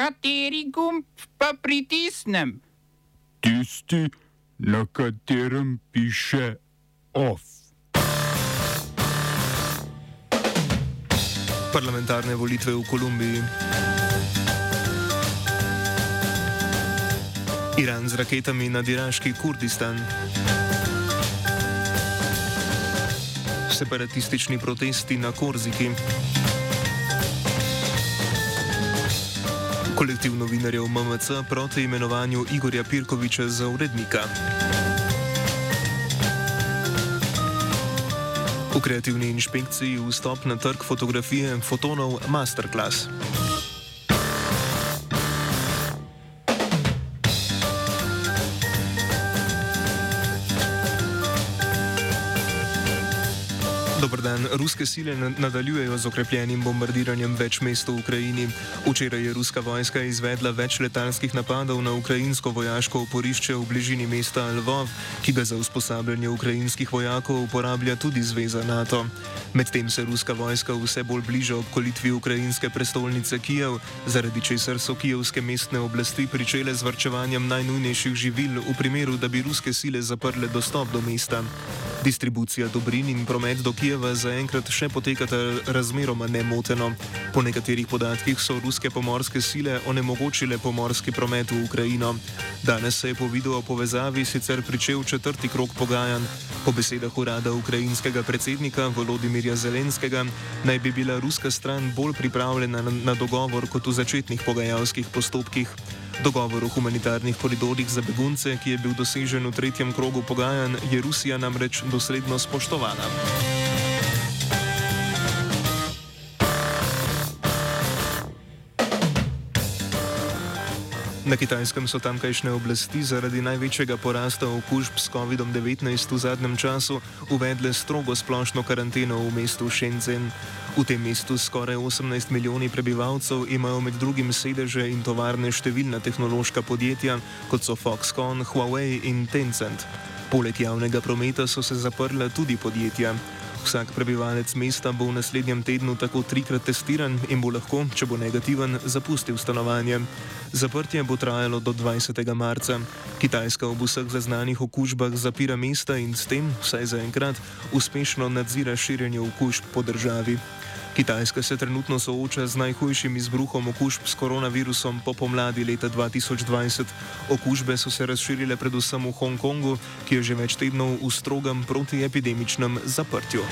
Kateri gumb pa pritisnem? Tisti, na katerem piše OF. Parlamentarne volitve v Kolumbiji. Iran z raketami nad iraški Kurdistan. Separatistični protesti na Korziki. Kolektiv novinarjev MMC proti imenovanju Igorja Pirkoviča za urednika. V kreativni inšpekciji vstop na trg fotografije fotonov Masterclass. Dobr dan. Ruske sile nadaljujejo z okrepljenim bombardiranjem več mest v Ukrajini. Včeraj je ruska vojska izvedla več letalskih napadov na ukrajinsko vojaško oporišče v bližini mesta Lvov, ki ga za usposabljanje ukrajinskih vojakov uporablja tudi Zveza NATO. Medtem se ruska vojska vse bolj bliža obkolitvi ukrajinske prestolnice Kijev, zaradi česar so kijevske mestne oblasti pričele z vrčevanjem najnujnejših živil v primeru, da bi ruske sile zaprle dostop do mesta. Distribucija dobrin in promet do Kijeva zaenkrat še potekata razmeroma nemoteno. Po nekaterih podatkih so ruske pomorske sile onemogočile pomorski promet v Ukrajino. Danes se je po video povezavi sicer pričel četrti krok pogajanj. Po besedah urada ukrajinskega predsednika Volodimirja Zelenskega naj bi bila ruska stran bolj pripravljena na, dogovor kot v začetnih pogajalskih postopkih. Dogovor o humanitarnih koridorjih za begunce, ki je bil dosežen v tretjem krogu pogajanj, je Rusija namreč dosledno spoštovala. Na kitajskem so tamkajšnje oblasti zaradi največjega porasta okužb s COVID-19 v zadnjem času uvedle strogo splošno karanteno v mestu Shenzhen. V tem mestu s skoraj 18 milijoni prebivalcev imajo med drugim sedeže in tovarne številna tehnološka podjetja, kot so Foxconn, Huawei in Tencent. Poleg javnega prometa so se zaprla tudi podjetja. Vsak prebivalec mesta bo v naslednjem tednu tako trikrat testiran in bo lahko, če bo negativen, zapustil stanovanje. Zaprtje bo trajalo do 20. marca. Kitajska ob vseh zaznanih okužbah zapira mesta in s tem, vsaj zaenkrat, uspešno nadzira širjenje okužb po državi. Kitajska se trenutno sooča z najhujšim izbruhom okužb s koronavirusom po pomladi leta 2020. Okužbe so se razširile predvsem v Hongkongu, ki je že več tednov v strogem protiepidemičnem zaprtju.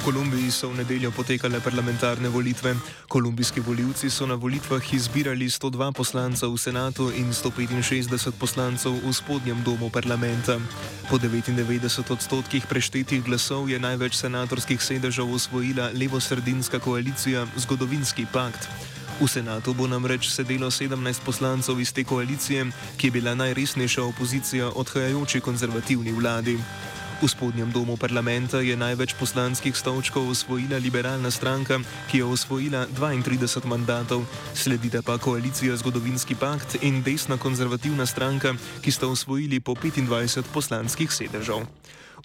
V Kolumbiji so v nedeljo potekale parlamentarne volitve. Kolumbijski voljivci so na volitvah izbirali 102 poslancev v senatu in 165 poslancev v spodnjem domu parlamenta. Po 99 odstotkih preštetih glasov je največ senatorskih sedežev osvojila levo-sredinska koalicija Zgodovinski pakt. V senatu bo namreč sedelo 17 poslancev iz te koalicije, ki je bila najresnejša opozicija odhajajoči konzervativni vladi. V spodnjem domu parlamenta je največ poslanskih stolčkov osvojila liberalna stranka, ki je osvojila 32 mandatov, sledita pa koalicija Zgodovinski pakt in desna konzervativna stranka, ki sta osvojili po 25 poslanskih sedežev.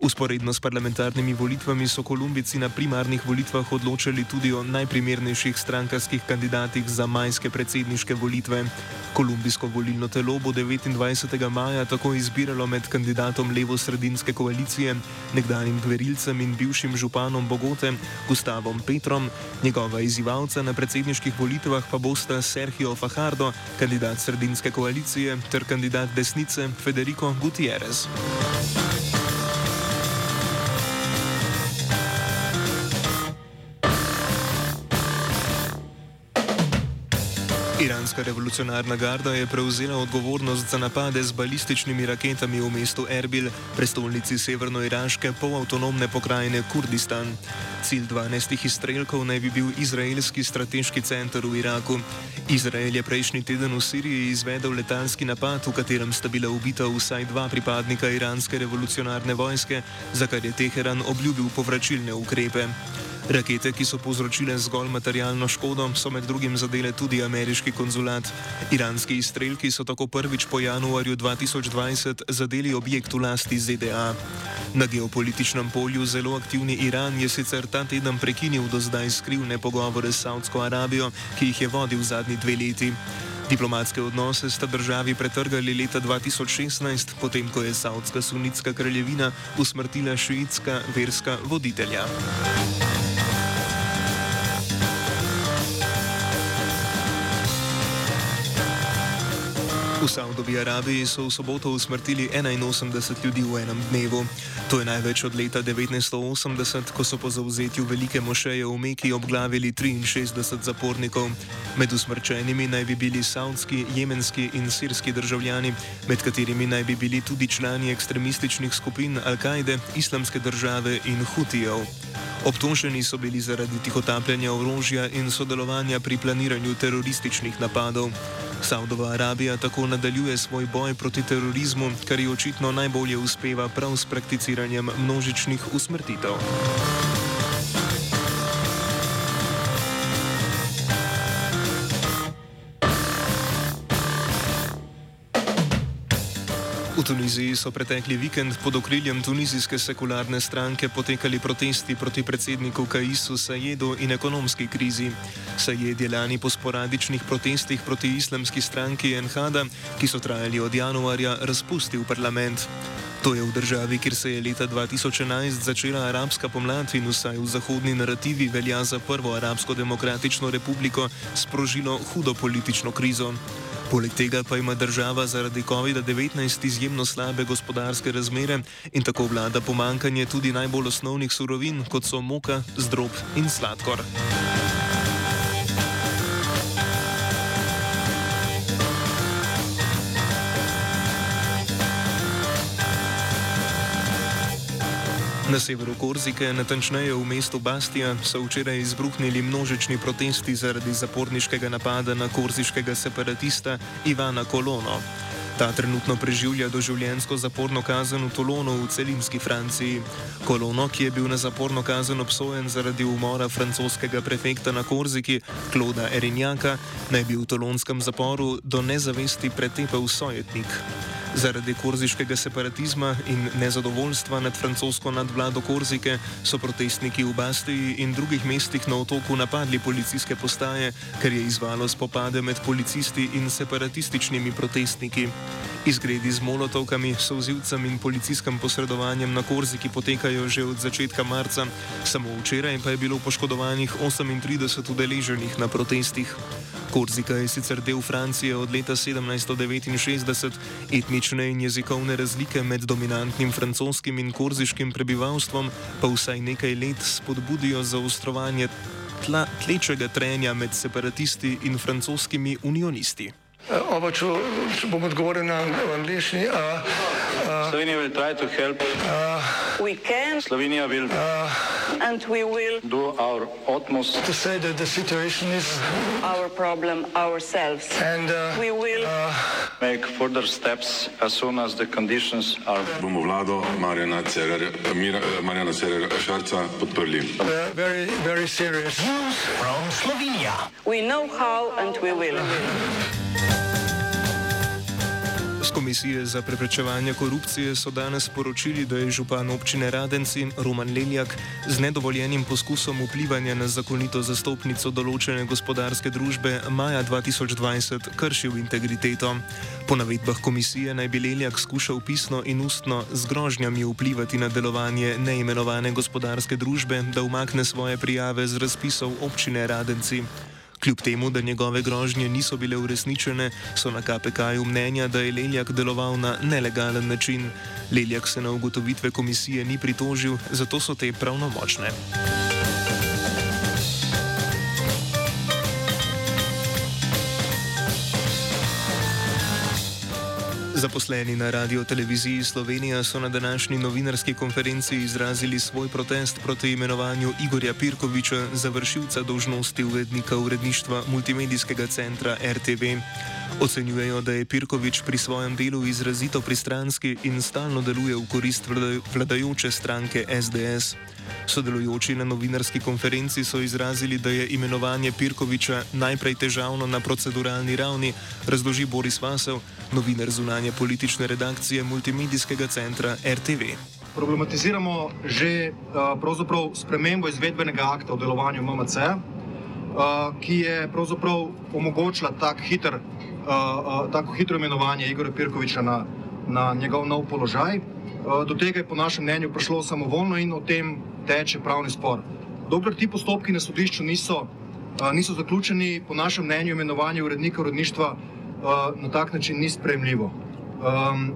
Usporedno s parlamentarnimi volitvami so Kolumbici na primarnih volitvah odločali tudi o najprimernejših strankarskih kandidatih za majske predsedniške volitve. Kolumbijsko volilno telo bo 29. maja tako izbiralo med kandidatom levo-sredinske koalicije, nekdanjim gverilcem in bivšim županom Bogote, Gustavom Petrom, njegova izzivalca na predsedniških volitvah pa bosta Sergio Fajardo, kandidat sredinske koalicije, ter kandidat desnice Federico Gutierrez. Iranska revolucionarna garda je prevzela odgovornost za napade z balističnimi raketami v mestu Erbil, prestolnici severnoiraške polavtonomne pokrajine Kurdistan. Cilj 12 izstrelkov naj bi bil izraelski strateški center v Iraku. Izrael je prejšnji teden v Siriji izvedel letalski napad, v katerem sta bila ubita vsaj dva pripadnika iranske revolucionarne vojske, za kar je Teheran obljubil povračilne ukrepe. Rakete, ki so povzročile zgolj materialno škodo, so med drugim zadele tudi ameriški konzulat. Iranski izstrelki so tako prvič po januarju 2020 zadeli objekt v lasti ZDA. Na geopolitičnem polju zelo aktivni Iran je sicer ta teden prekinil do zdaj skrivne pogovore s Saudsko Arabijo, ki jih je vodil zadnji dve leti. Diplomatske odnose sta državi pretrgali leta 2016, potem ko je Saudska sunitska kraljevina usmrtila šiitska verska voditelja. V Saudovi Arabiji so v soboto usmrtili 81 ljudi v enem dnevu. To je največ od leta 1980, ko so po zauzetju velike mošeje v Meki obglavili 63 zapornikov. Med usmrčenimi naj bi bili saudski, jemenski in sirski državljani, med katerimi naj bi bili tudi člani ekstremističnih skupin Al-Kaide, Islamske države in Hutijev. Obtoženi so bili zaradi tihotapljanja orožja in sodelovanja pri planiranju terorističnih napadov. Saudova Arabija tako nadaljuje svoj boj proti terorizmu, kar ji očitno najbolje uspeva prav s prakticiranjem množičnih usmrtitev. Tuniziji so pretekli vikend pod okriljem tunizijske sekularne stranke potekali protesti proti predsedniku Kaisu Sajedu in ekonomski krizi. Sajed je lani po sporadičnih protestih proti islamski stranki Enhada, ki so trajali od januarja, razpustil parlament. To je v državi, kjer se je leta 2011 začela arabska pomlad in vsaj v zahodni narativi velja za prvo arabsko demokratično republiko, sprožilo hudo politično krizo. Poleg tega pa ima država zaradi COVID-19 izjemno slabe gospodarske razmere in tako vlada pomankanje tudi najbolj osnovnih surovin, kot so moka, zdrob in sladkor. Na severu Korzike, natančneje v mestu Bastija, so včeraj izbruhnili množični protesti zaradi zaporniškega napada na korziškega separatista Ivana Kolono. Ta trenutno preživlja doživljensko zaporno kazen v Tolonu v celinski Franciji. Kolono, ki je bil na zaporno kazen obsojen zaradi umora francoskega prefekta na Korziki, Kloda Erinjaka, naj bi v tolonskem zaporu do nezavesti pretepel sojetnik. Zaradi korziškega separatizma in nezadovoljstva nad francosko nadvlado Korzike so protestniki v Bastiji in drugih mestih na otoku napadli policijske postaje, ker je izvalo spopade med policisti in separatističnimi protestniki. Izgredi z molotovkami, sozivcem in policijskim posredovanjem na Korziki potekajo že od začetka marca, samo včeraj pa je bilo poškodovanih 38 udeleženih na protestih. Korzika je sicer del Francije od leta 1769, etnične in jezikovne razlike med dominantnim francoskim in korziškim prebivalstvom pa vsaj nekaj let spodbudijo zaostrovanje tla, tlečega trenja med separatisti in francoskimi unionisti. Oba, če, če bom odgovoril na angliški. Slovenija will try to help. We can Slovenija will and we will do our utmost To say that the situation is our problem ourselves. and uh, We will make further steps as soon as the conditions are bomo vlado Marjana Cererja, Mira- eh, Marjana Cererja Šarca podprli. uh, very, very serious. we know how and we will. Komisije za preprečevanje korupcije so danes sporočili, da je župan občine Radenci Roman Lenjak z nedovoljenim poskusom vplivanja na zakonito zastopnico določene gospodarske družbe maja 2020 kršil integriteto. Po navedbah komisije naj bi Lenjak skušal pisno in ustno z grožnjami vplivati na delovanje neimenovane gospodarske družbe, da umakne svoje prijave z razpisov občine Radenci. Kljub temu, da njegove grožnje niso bile uresničene, so na KPK-ju mnenja, da je Leljak deloval na nelegalen način. Leljak se na ugotovitve komisije ni pritožil, zato so te pravnomočne. Zaposleni na Radio Televiziji Slovenija so na današnji novinarski konferenci izrazili svoj protest proti imenovanju Igorja Pirkoviča za vršilca dolžnosti urednika uredništva multimedijskega centra RTV. Ocenjujejo, da je Pirkovič pri svojem delu izrazito pristranski in stalno deluje v korist vladajoče stranke SDS. Sodelujoči na novinarski konferenci so izrazili, da je imenovanje Pirkoviča najprej težavno na proceduralni ravni, razloži Boris Vasev, novinar zunanje politične redakcije multimedijskega centra RTV. Problematiziramo že uh, spremembo izvedbenega akta o delovanju MMC, uh, ki je omogočila tak hiter, uh, uh, tako hitro imenovanje Igora Pirkoviča na, na njegov nov položaj. Do tega je po našem mnenju prišlo samovoljno in o tem teče pravni spor. Dokler ti postopki na sodišču niso, niso zaključeni, po našem mnenju imenovanje urednika uredništva uh, na tak način ni sprejemljivo. Um,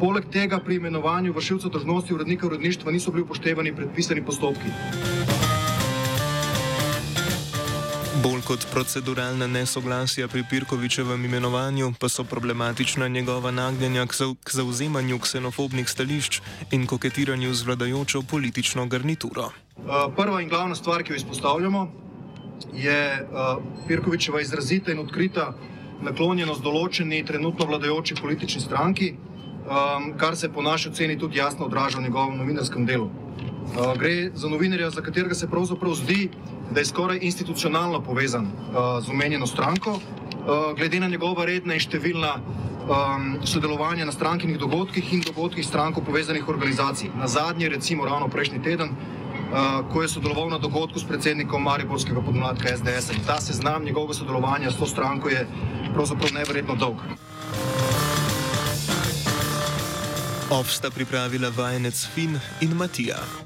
poleg tega pri imenovanju vršilca dožnosti urednika uredništva niso bili upoštevani predpisani postopki. Bolj kot proceduralna nesoglasja pri Pirkovičevem imenovanju, pa so problematična njegova nagnjenja k zauzemanju ksenofobnih stališč in koketiranju z vladajočo politično garnituro. Uh, prva in glavna stvar, ki jo izpostavljamo, je uh, Pirkovičeva izrazita in odkrita naklonjenost določeni trenutno vladajoči politični stranki, um, kar se po naši oceni tudi jasno odraža v njegovem novinarskem delu. Uh, gre za novinarja, za katerega se pravzaprav zdi, da je skoraj institucionalno povezan uh, z omenjeno stranko, uh, glede na njegova redna in številna um, sodelovanja na strankinih dogodkih in dogodkih stranko povezanih organizacij. Na zadnje, recimo ravno prejšnji teden, uh, ko je sodeloval na dogodku s predsednikom Mariborskega podmladka SDS. -a. Ta seznam njegovega sodelovanja s to stranko je pravzaprav neverjetno dolg. Ovsta pripravila vajenec Fin in Matija.